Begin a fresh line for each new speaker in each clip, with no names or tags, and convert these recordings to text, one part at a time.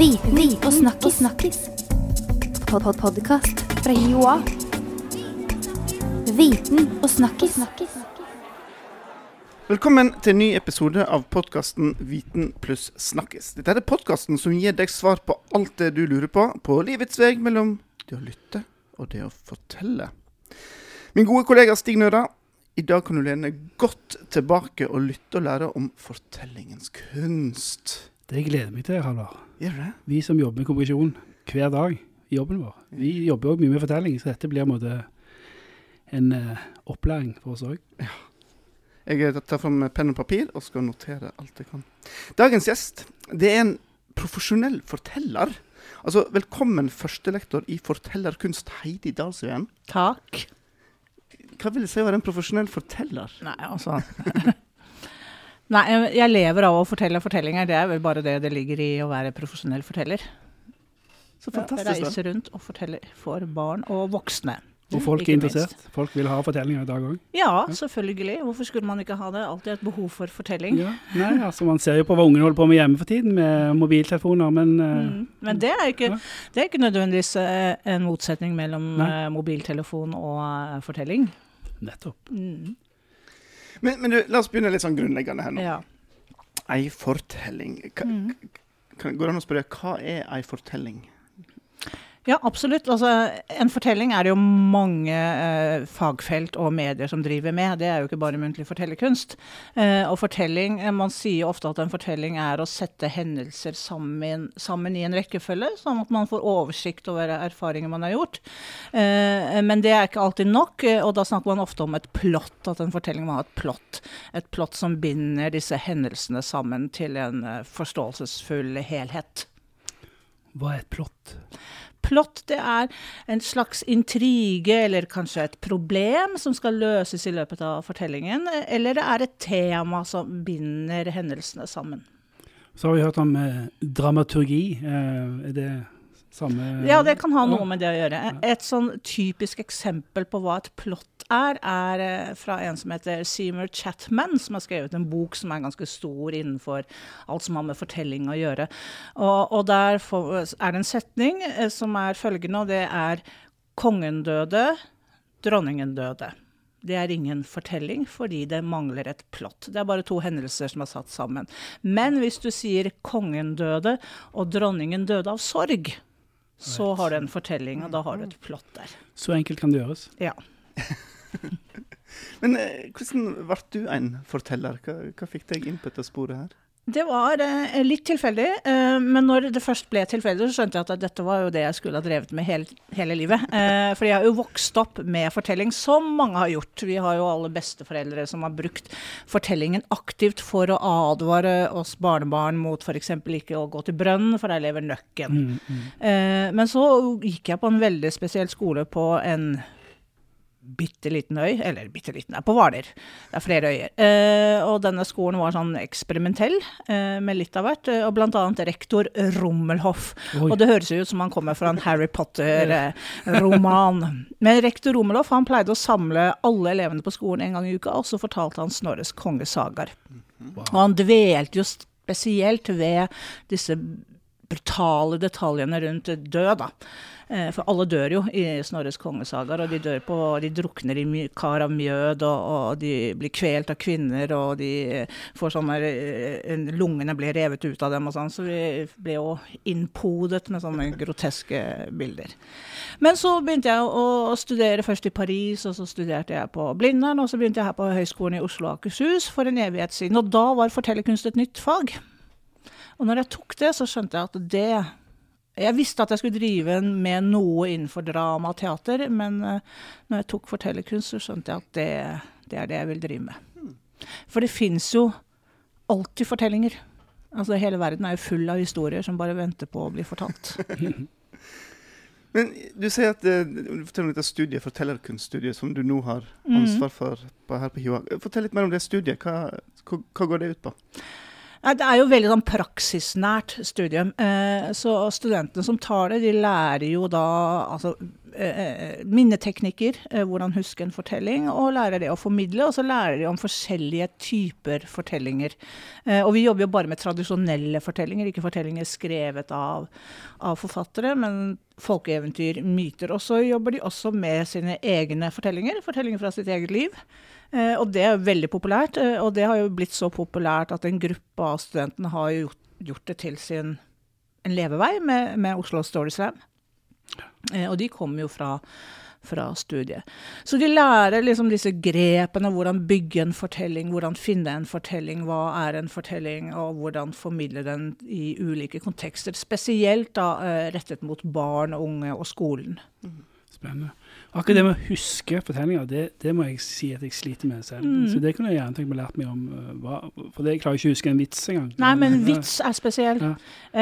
Viten og snakkis. snakkis. Pod -pod Podkast fra Joa. Viten og snakkis.
Velkommen til en ny episode av podkasten Viten pluss snakkis. Dette er podkasten som gir deg svar på alt det du lurer på på livets vei mellom det å lytte og det å fortelle. Min gode kollega Stig Nøra, i dag kan du lene godt tilbake og lytte og lære om fortellingens kunst.
Det gleder meg til, Halvard.
Gjør du det?
Vi som jobber med kommunikasjon hver dag i jobben vår, vi jobber òg mye med fortelling, så dette blir en måte en uh, opplæring for oss også.
Jeg tar fram penn og papir og skal notere alt jeg kan. Dagens gjest det er en profesjonell forteller. Altså, Velkommen førstelektor i fortellerkunst, Heidi Dalsveen.
Takk.
Hva vil det si å være en profesjonell forteller?
Nei, altså Nei, jeg- lever av å fortelle fortellinger. Det er vel bare det det ligger i å være profesjonell forteller.
Så fantastisk. da.
Reise rundt og fortelle for barn og voksne.
Og folk
er
er
minst.
interessert. Folk vil ha fortellinger i dag også.
Ja, selvfølgelig. Hvorfor skulle man ikke ha det? Alltid et behov for fortelling.
Ja. Nei, altså man ser jo på hva ungene holder på med hjemme for tiden, med mobiltelefoner, men eh,
Mm. Men det er, ikke,
Ja.
det er ikke nødvendigvis eh, en motsetning mellom
Nei.
eh, mobiltelefon og fortelling.
nettopp.
Mm.
Men, men du, la oss begynne litt sånn grunnleggende her nå.
Ja.
Ei fortelling. Hva,
Mm.
kan, går det an å spørre hva er ei fortelling?
Ja, absolutt. Altså, en fortelling er det jo mange eh, fagfelt og medier som driver med. Det er jo ikke bare muntlig fortellerkunst. Eh, og fortelling, eh, Man sier ofte at en fortelling er å sette hendelser sammen, sammen i en rekkefølge, sånn at man får oversikt over erfaringer man har gjort. Eh, men det er ikke alltid nok, eh, og da snakker man ofte om et plott. At en fortelling må ha et plott. Et plott som binder disse hendelsene sammen til en eh, forståelsesfull helhet.
Hva er et plott?
Plott det er en slags intrige, eller kanskje et problem som skal løses i løpet av fortellingen. Eller det er et tema som binder hendelsene sammen.
Så har vi hørt om eh, dramaturgi. Eh, er det samme
Ja, det kan ha noe med det å gjøre. Et sånn typisk eksempel på hva et plott er, er eh, fra en som heter Seymour Chatman, som har skrevet en bok som er ganske stor innenfor alt som har med fortelling å gjøre. Og, og der er det en setning eh, som er følgende, og det er Kongen døde, dronningen døde. Det er ingen fortelling, fordi det mangler et plott. Det er bare to hendelser som er satt sammen. Men hvis du sier kongen døde, og dronningen døde av sorg, så har du en fortelling, og da har du et plott der.
Så enkelt kan det gjøres.
Ja.
Men eh, hvordan ble du en forteller? Hva, hva fikk deg inn på dette sporet her?
Det var eh, litt tilfeldig, eh, men når det først ble tilfeldig, så skjønte jeg at dette var jo det jeg skulle ha drevet med hele, hele livet. Eh, fordi jeg har jo vokst opp med fortelling, som mange har gjort. Vi har jo alle besteforeldre som har brukt fortellingen aktivt for å advare oss barnebarn mot f.eks. ikke å gå til brønnen, for der lever nøkken.
Mm, mm.
Eh, men så gikk jeg på en veldig spesiell skole på en bitte liten øy, eller bitte liten, det er på Hvaler. Det er flere øyer. Eh, og denne skolen var sånn eksperimentell, eh, med litt av hvert, eh, og blant annet rektor Rommelhoff.
Oi.
Og det høres jo ut som han kommer fra en Harry Potter-roman. Men rektor Rommelhoff han pleide å samle alle elevene på skolen en gang i uka, og så fortalte han Snorres kongesagaer. Og han dvelte jo spesielt ved disse brutale detaljene rundt død, da. Eh, For alle dør jo i Snorres kongesagaer, og de dør på De drukner i kar av mjød, og, og de blir kvelt av kvinner, og de eh, får sånne eh, Lungene blir revet ut av dem og sånn, så vi ble jo innpodet med sånne groteske bilder. Men så begynte jeg å studere først i Paris, og så studerte jeg på Blindern, og så begynte jeg her på Høgskolen i Oslo og Akershus for en evighet siden. Og da var fortellerkunst et nytt fag. Og når jeg tok det, så skjønte jeg at det Jeg visste at jeg skulle drive med noe innenfor drama og teater, men eh, når jeg tok fortellerkunst, så skjønte jeg at det, det er det jeg vil drive med. For det fins jo alltid fortellinger. Altså Hele verden er jo full av historier som bare venter på å bli fortalt.
Men du sier at eh, du forteller om dette studiet, fortellerkunststudiet, som du nå har
Mhm.
ansvar for på, her på HiOA. Fortell litt mer om det studiet. Hva, hva, hva går det ut på?
Det er jo veldig sånn praksisnært studium. Eh, så studentene som tar det, de lærer jo da altså minneteknikker, eh, hvordan huske en fortelling, og lærer det å formidle. Og så lærer de om forskjellige typer fortellinger. Eh, og vi jobber jo bare med tradisjonelle fortellinger, ikke fortellinger skrevet av, av forfattere, men folkeeventyr, myter. Og så jobber de også med sine egne fortellinger, fortellinger fra sitt eget liv. Eh, og det er veldig populært, eh, og det har jo blitt så populært at en gruppe av studentene har gjort, gjort det til sin en levevei med, med Oslo Story Slam. Eh, og de kommer jo fra, fra studiet. Så de lærer liksom disse grepene, hvordan bygge en fortelling, hvordan finne en fortelling, hva er en fortelling, og hvordan formidle den i ulike kontekster. Spesielt da eh, rettet mot barn, unge og skolen.
Spennende. Akkurat det med å huske fortellinger, det, det må jeg si at jeg sliter med selv.
Mm.
Så det kunne jeg gjerne tenkt meg lært meg om. uh, hva, for det, jeg klarer ikke å huske en vits engang.
Nei, men
en
vits er spesiell.
Ja.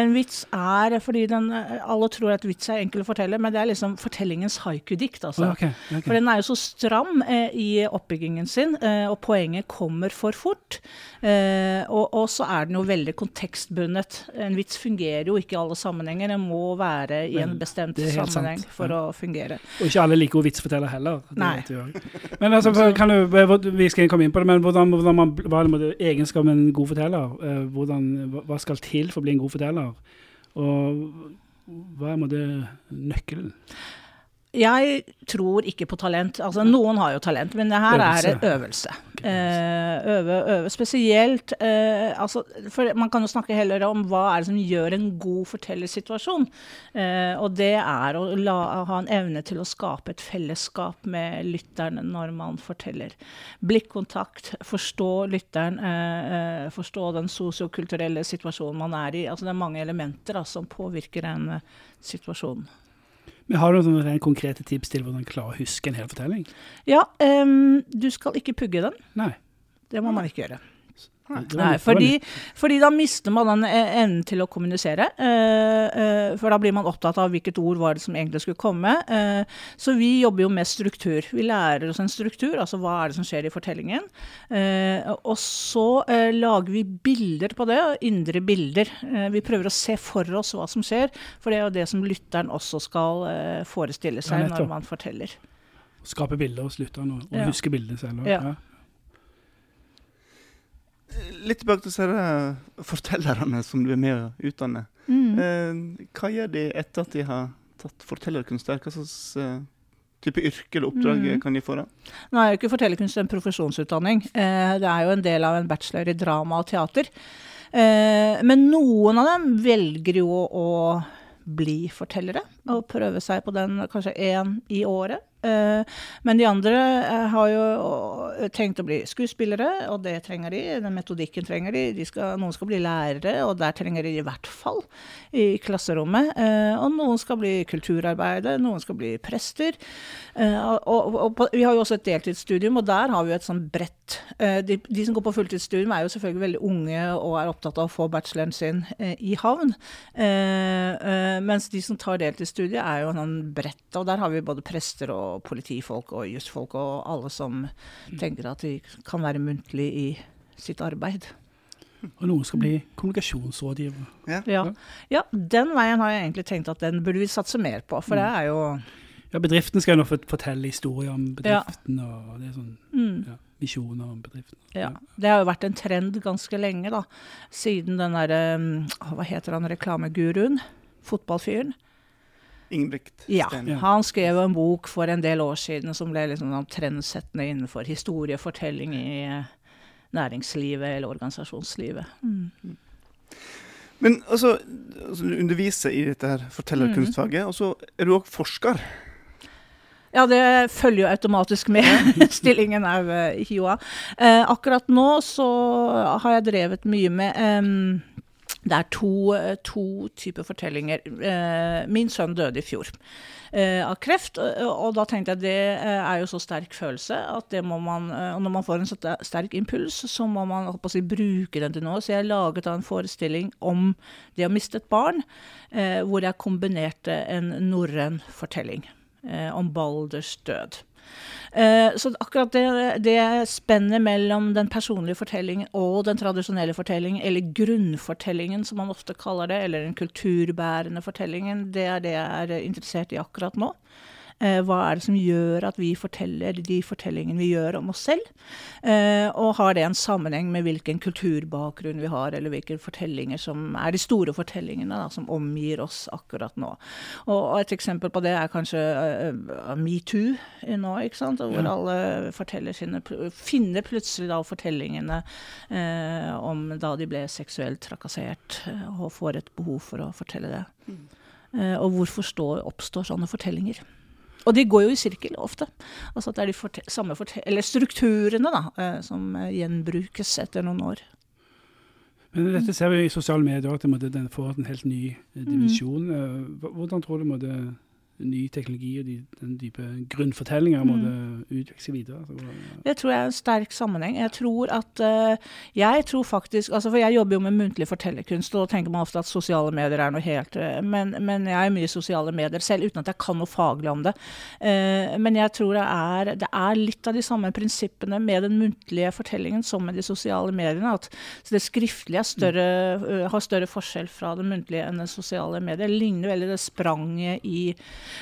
En vits er fordi den eh, Alle tror at vits er enkel å fortelle, men det er liksom fortellingens haiku-dikt, altså.
Okay, ok, ok.
For den er jo så stram eh, i oppbyggingen sin, eh, og poenget kommer for fort. Eh, og, og så er den jo veldig kontekstbundet. En vits fungerer jo ikke i alle sammenhenger. Den må være i en bestemt sammenheng
sant,
for
ja.
å fungere.
Og ikke alle liker å vitsforteller heller.
Nei.
Men altså, kan du, vi skal komme inn på det, men hvordan, hvordan man, hva er med en god forteller? Eh, hvordan, hva- skal til for å bli en god forteller? Og hva er det, nøkkelen?
Jeg tror ikke på talent. Altså, noen har jo talent, men det her er en øvelse. Eh, øve, øve. Spesielt eh, altså, For man kan jo snakke heller om hva er det som gjør en god fortellersituasjon. Eh, og det er å la, ha en evne til å skape et fellesskap med lytterne når man forteller. Blikkontakt, forstå lytteren, eh, eh, forstå den sosiokulturelle situasjonen man er i. Altså, det er mange elementer da, som påvirker en eh, situasjon.
Men har du noen konkrete tips til hvordan klare å huske en hel fortelling?
Ja, um, du skal ikke pugge den.
Nei.
Det må man ikke gjøre. Nei, fordi, fordi da mister man den eh, evnen til å kommunisere. eh, eh, for da blir man opptatt av hvilket ord var det som egentlig skulle komme. eh, så vi jobber jo med struktur. Vi lærer oss en struktur, altså hva er det som skjer i fortellingen. Eh, og så eh, lager vi bilder på det, indre bilder. Eh, vi prøver å se for oss hva som skjer, for det er jo det som lytteren også skal eh, forestille seg når man forteller.
Skape bilder hos lytteren og, og
Ja.
huske bildene selv. også.
Ja.
Litt tilbake til disse fortellerne som du er med å utdanne.
Mm.
Eh, hva gjør de etter at de har tatt fortellerkunst der? Hva slags eh, type yrke eller oppdrag
Mm.
kan de få da?
Nå er jo ikke fortellerkunst en profesjonsutdanning. Eh, det er jo en del av en bachelor i drama og teater. Men noen av dem velger jo å bli fortellere, og prøve seg på den kanskje én i året. Eh, men de andre eh, har jo tenkt å bli skuespillere, og det trenger de. Den metodikken trenger de. de skal, noen skal bli lærere, og der trenger de i hvert fall i klasserommet. Eh, og noen skal bli kulturarbeidere, noen skal bli prester. Og, og, og vi har jo også et deltidsstudium, og der har vi jo et sånn bredt de, de som går på fulltidsstudium, er jo selvfølgelig veldig unge og er opptatt av å få bacheloren sin i havn. Mens de som tar deltidsstudiet, er jo sånn bredt. Og der har vi både prester og politifolk og jusfolk og alle som tenker at de kan være muntlig i sitt arbeid.
Og noen skal bli kommunikasjonsrådgiver.
Ja. ja, den veien har jeg egentlig tenkt at den burde vi satse mer på, for det er jo
Ja, bedriften skal jo nå fortelle historier om bedriften, og det er sånn
mm.
ja, visjoner om bedriften.
Ja. Det har jo vært en trend ganske lenge, da. Siden den derre Hva heter han reklameguruen? Fotballfyren.
Ingebrigt
Ja.
Steen.
Ja.
Han skrev en bok for en del år siden som ble liksom sånn trendsettende innenfor historiefortelling i eh, næringslivet eller organisasjonslivet. Mm.
Men altså, altså, du underviser i dette her fortellerkunstfaget, og så er du òg forsker.
Ja, det følger jo automatisk med. Stillingen er ved HiOA. Eh, akkurat nå så har jeg drevet mye med em, Det er to, eh, to typer fortellinger. Eh, min sønn døde i fjor eh, av kreft, og, da tenkte jeg det eh, er jo så sterk følelse at det må man Og når man får en så sterk impuls, så må man si, bruke den til noe. Så jeg laget en forestilling om det å miste et barn, hvor jeg kombinerte en norrøn fortelling om Balders død. Eh, så akkurat det, det spennet mellom den personlige fortellingen og den tradisjonelle fortellingen, eller grunnfortellingen som man ofte kaller det, eller den kulturbærende fortellingen, det er det jeg er interessert i akkurat nå. Eh, hva er det som gjør at vi forteller de fortellingene vi gjør om oss selv? Eh, og har det en sammenheng med hvilken kulturbakgrunn vi har, eller hvilke fortellinger som er de store fortellingene da, som omgir oss akkurat nå. Og, et eksempel på det er kanskje uh, metoo nå, ikke sant? hvor
Ja.
alle forteller sine, finner plutselig da fortellingene eh, om da de ble seksuelt trakassert, eh, og får et behov for å fortelle det. Eh, og hvorfor står, oppstår sånne fortellinger? Og de går jo i sirkel ofte. Altså at det er de forte samme forte eller strukturene da, eh, som eh, gjenbrukes etter noen år.
Men dette ser vi i sosiale medier at det den får en helt ny eh, dimensjon. Eh, Hvordan tror du måtte ny teknologi og de, den type grunnfortellinger måtte utvikle seg videre? Altså, hva-
Det tror jeg er en sterk sammenheng. Jeg tror at eh, Jeg tror faktisk altså For jeg jobber jo med muntlig fortellerkunst, og da tenker man ofte at sosiale medier er noe helt eh, men, men jeg er mye i sosiale medier selv, uten at jeg kan noe faglig om det. Eh, men jeg tror det er, det er litt av de samme prinsippene med den muntlige fortellingen som med de sosiale mediene. At det skriftlige større, eh, har større forskjell fra det muntlige enn det sosiale medier. Det ligner veldig det spranget i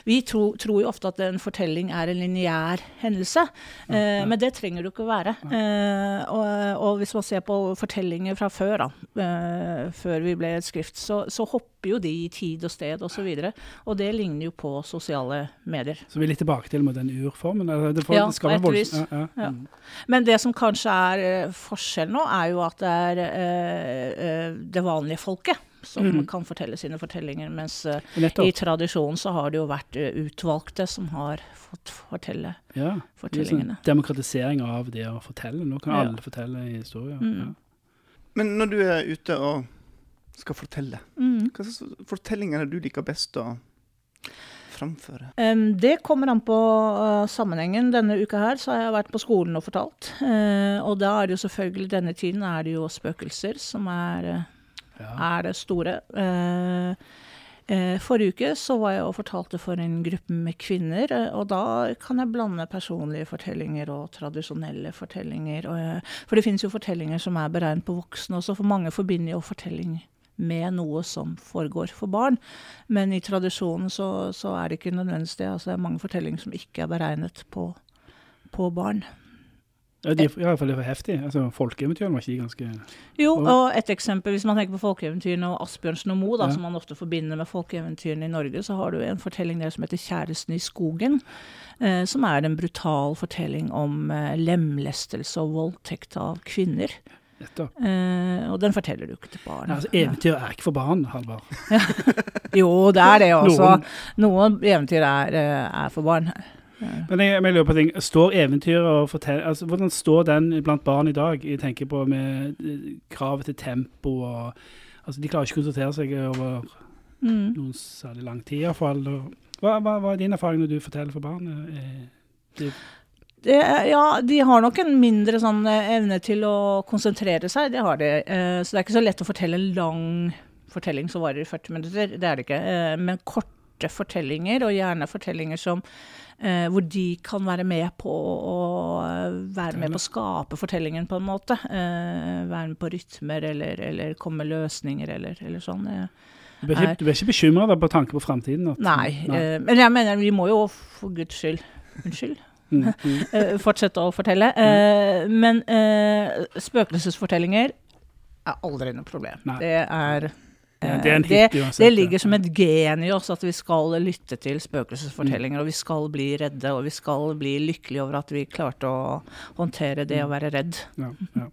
Vi tro, tror jo ofte at en fortelling er en lineær hendelse, eh, men det trenger det jo ikke å være. Eh, og, og hvis man ser på fortellinger fra før, da, eh, før vi ble et skrift, så, så hopper jo de i tid og sted osv. Og, så videre, og det ligner jo på sosiale medier.
Så vi er litt tilbake til med den urformen? Det, får,
Ja,
det
på et
Ja, ja.
Ja.
Mm.
Men det som kanskje er forskjellen forskjell nå, er jo at det er det vanlige folket som
mm.
kan fortelle sine fortellinger, mens eh, i
Nettopp.
tradisjonen så har det jo vært eh, utvalgte som har fått fortelle
Ja. Det er sånn demokratisering av det å fortelle. Nå kan
Ja.
alle fortelle historier.
Mm.
Ja.
Men når du er ute og skal fortelle,
Mm.
hva slags fortellinger er det du liker best å framføre?
Um, det kommer an på uh, sammenhengen. Denne uka her så har jeg vært på skolen og fortalt. Uh, og da er det jo selvfølgelig denne tiden er det jo spøkelser som er, eh,
Ja.
er det store. Eh, eh, forrige uke så var jeg og fortalte for en gruppe med kvinner, eh, og da kan jeg blande personlige fortellinger og tradisjonelle fortellinger. For det finnes jo fortellinger som er beregnet på voksne også, for mange forbinder jo fortelling med noe som foregår for barn. Men i tradisjonen så, så er det ikke nødvendigvis det. Altså det er mange fortellinger som ikke er beregnet på, på barn.
Ja, de, ja, for det var heftig. Altså, Folkeeventyrene var ikke ganske
Jo,
Og-
et eksempel, hvis man tenker på folkeeventyrene og Asbjørnsen og Moe,
Ja.
som man ofte forbinder med folkeeventyrene i Norge, så har du en fortelling der som heter 'Kjæresten i skogen', eh, som er en brutal fortelling om eh, lemlestelse og voldtekt av kvinner.
Nettopp.
Eh, og den forteller du ikke til barn.
Altså, eventyr er ikke for barn, Halvard.
Jo, det er det også.
Noen.
Noen eventyr er, eh, er for barn.
Men jeg, jeg lurer på ting. Står eventyret og fortell... Altså, hvordan står den blant barn i dag? Jeg tenker på med eh, kravet til tempo og Altså, de klarer ikke å konsentrere seg over
Mm.
noen særlig lang tid, iallfall. Hva, hva, hva er din erfaring når du forteller for barn? Eh, det-
Det, er- ja, de har nok en mindre sånn eh, evne til å konsentrere seg, det har de. Eh, Så det er ikke så lett å fortelle en lang fortelling som varer i 40 minutter, det er det ikke. Men Men korte fortellinger, og gjerne fortellinger som eh, hvor de kan være med på å eh, være med på å skape fortellingen, på en måte. Eh, være med på rytmer, eller, eller komme med løsninger, eller, eller sånn. eh.
Du er ikke, du ikke bekymra på tanke på framtiden? Nei,
Nei, eh, men jeg mener vi må jo for guds skyld Unnskyld?
Mm, mm.
eh, fortsette å fortelle. Eh, men eh, spøkelsesfortellinger er aldri noe problem.
Nei.
Det er
Ja, det er en
eh,
hit
det, det ligger som et gen i oss at vi skal lytte til spøkelsesfortellinger, og vi skal bli redde, og vi skal bli lykkelige over at vi klarte å håndtere det å være redd.
Ja, ja.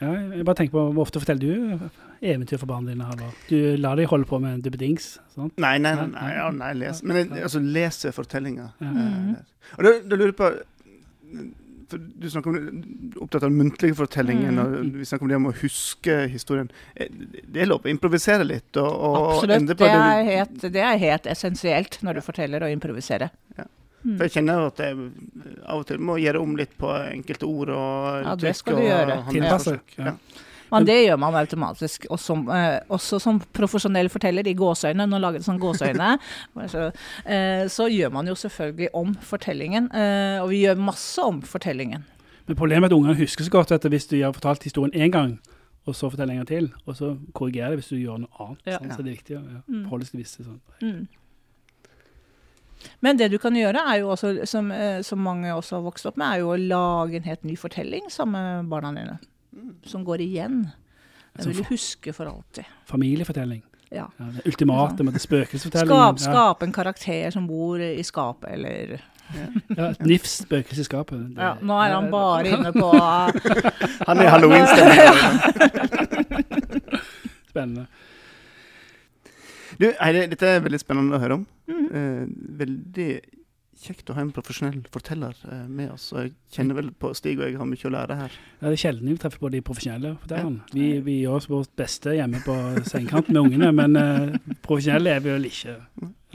Ja, jeg bare tenker på, Hvor ofte forteller du eventyr for barna dine? Halvard? Du lar dem holde på med en duppedings?
Nei, nei, nei,
Nei,
ja, nei les. Men jeg, altså, lese fortellinger.
Ja.
Eh, og da, da lurer jeg på Du snakker om opptatt av den muntlige fortellingen,
mm.
og vi snakker om det om å huske historien. Eh, Det er lov å improvisere litt og, og
Absolutt. Det
det.
er, helt, det er helt essensielt når du forteller å improvisere.
Ja.
Mm.
For jeg kjenner at jeg av og til må gjøre om litt på enkelte ord og
Ja, det skal du gjøre.
Tilpasse. Ja.
Men det gjør man automatisk. Og som, eh, også som profesjonell forteller i gåseøyne, nå lager jeg sånn gåseøyne, så, eh, så gjør man jo selvfølgelig om fortellingen. Eh, og vi gjør masse om fortellingen.
Men problemet er at ungene husker så godt at hvis du har fortalt historien én gang, og så forteller en gang til, og så korrigerer det hvis du gjør noe annet.
Ja.
Sånn, Så det er viktig å ja,
Mm.
forholde seg til visse sånn.
Mm. Men det du kan gjøre, er jo også, som, eh, som mange også har vokst opp med, er jo å lage en helt ny fortelling sammen med barna dine. Som går igjen. Den vil du huske for alltid.
Familiefortelling.
Ja.
Ja, det ultimate med det spøkelsesfortellingen.
Skap, skap en karakter som bor i skapet, eller
Ja, Nifs spøkelse i skapet. Det-
ja, Nå er han bare inne på
Han er halloween-stemning.
Spennende.
Du, Heidi, dette er veldig spennende å høre om.
Mm
Eh, veldig kjekt å ha en profesjonell forteller eh, med oss. Og jeg kjenner vel på Stig og jeg har mye å lære her.
Ja, det er sjelden vi treffer på de profesjonelle fortellerne. Vi, vi gjør oss vårt beste hjemme på sengekanten med ungene, men eh, profesjonelle er vi vel ikke.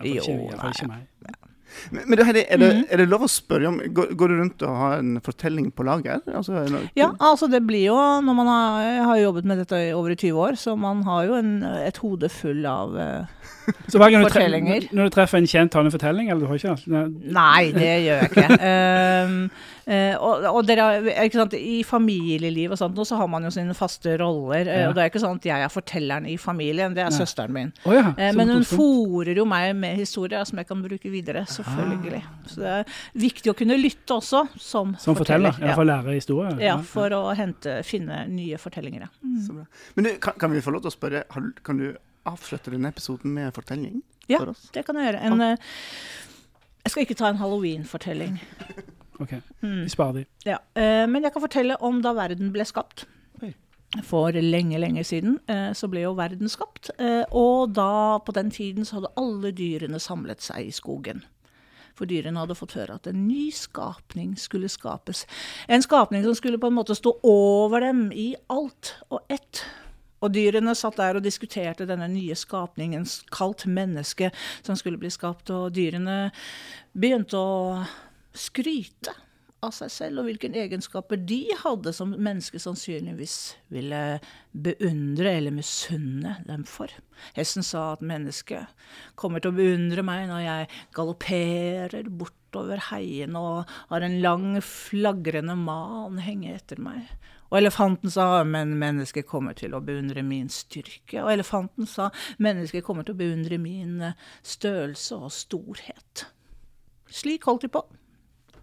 Jo,
i
Men, men du, Heidi, er det,
Mhm.
er det lov å spørre om går, går du rundt og har en fortelling på lager? Altså,
Ja, altså det blir jo når man har, har jobbet med dette i over i 20 år, så man har jo en, et hode full av uh,
Så hver gang du, tre når du treffer en kjent, har du en fortelling, eller du har ikke? Nei,
Nei, det gjør jeg ikke. Um, uh, og, og dere, er ikke sant, I familieliv og sånt nå, så har man jo sine faste roller. eh,
Ja.
Og det er ikke sånn at jeg er fortelleren i familien, det er
Nei.
søsteren min.
Oh, ja, uh,
men hun fòrer jo meg med historier som jeg kan bruke videre, selvfølgelig.
Ah.
Så det er viktig å kunne lytte også, som,
Som forteller,
Ja.
iallfall lære historie.
Ja, for å hente, finne nye fortellinger. Ja.
Så bra. Men du, kan, kan vi få lov til å spørre, kan du avslutte denne episoden med en fortelling
Ja.
for oss?
Det kan jeg gjøre. En, ah. jeg skal ikke ta en halloween-fortelling.
Ok,
Mm.
vi sparer de.
Ja, eh, men jeg kan fortelle om da verden ble skapt.
Oi.
For lenge, lenge siden eh, så ble jo verden skapt. Og da, på den tiden, så hadde alle dyrene samlet seg i skogen. For dyrene hadde fått høre at en ny skapning skulle skapes. En skapning som skulle på en måte stå over dem i alt og ett. Og dyrene satt der og diskuterte denne nye skapningen, kalt menneske, som skulle bli skapt. Og dyrene begynte å skryte av seg selv og hvilke egenskaper de hadde som mennesket sannsynligvis ville beundre eller misunne dem for. Hesten sa at mennesket kommer til å beundre meg når jeg galopperer bortover heiene og har en lang, flagrende man henge etter meg. Og elefanten sa men mennesket kommer til å beundre min styrke. Og elefanten sa mennesket kommer til å beundre min størrelse og storhet. Slik holdt de på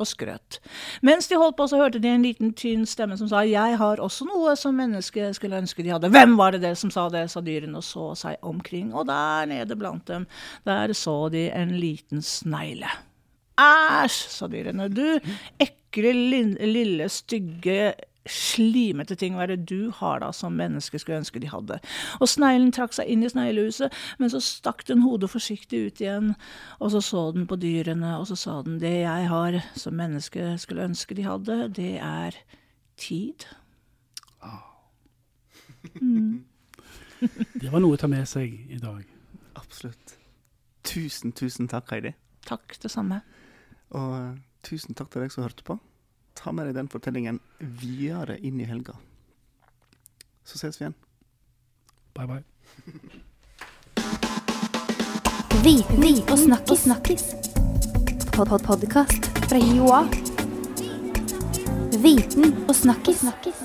og skrøt. Mens de holdt på, så hørte de en liten tynn stemme som sa jeg har også noe som mennesket skulle ønske de hadde. Hvem var det det som sa det, sa dyrene og så seg omkring. Og der nede blant dem, der så de en liten snegle. Æsj, sa dyrene. Du ekle, lille, stygge, slimete ting, hva er det du har da som mennesket skulle ønske de hadde? Og sneglen trakk seg inn i sneglehuset, men så stakk den hodet forsiktig ut igjen, og så så den på dyrene, og så sa den det jeg har som mennesket skulle ønske de hadde, det er tid.
Det var noe å ta med seg i dag.
Absolutt. Tusen, tusen takk, Heidi.
Takk, det samme.
Og eh, tusen takk til deg som hørte på. Ta med deg den fortellingen videre inn i helga. Så ses vi igjen.
Bye, bye.
Viten og snakkis. snakkis. Pod -pod Podkast fra Joa. Viten og snakkis. snakkis.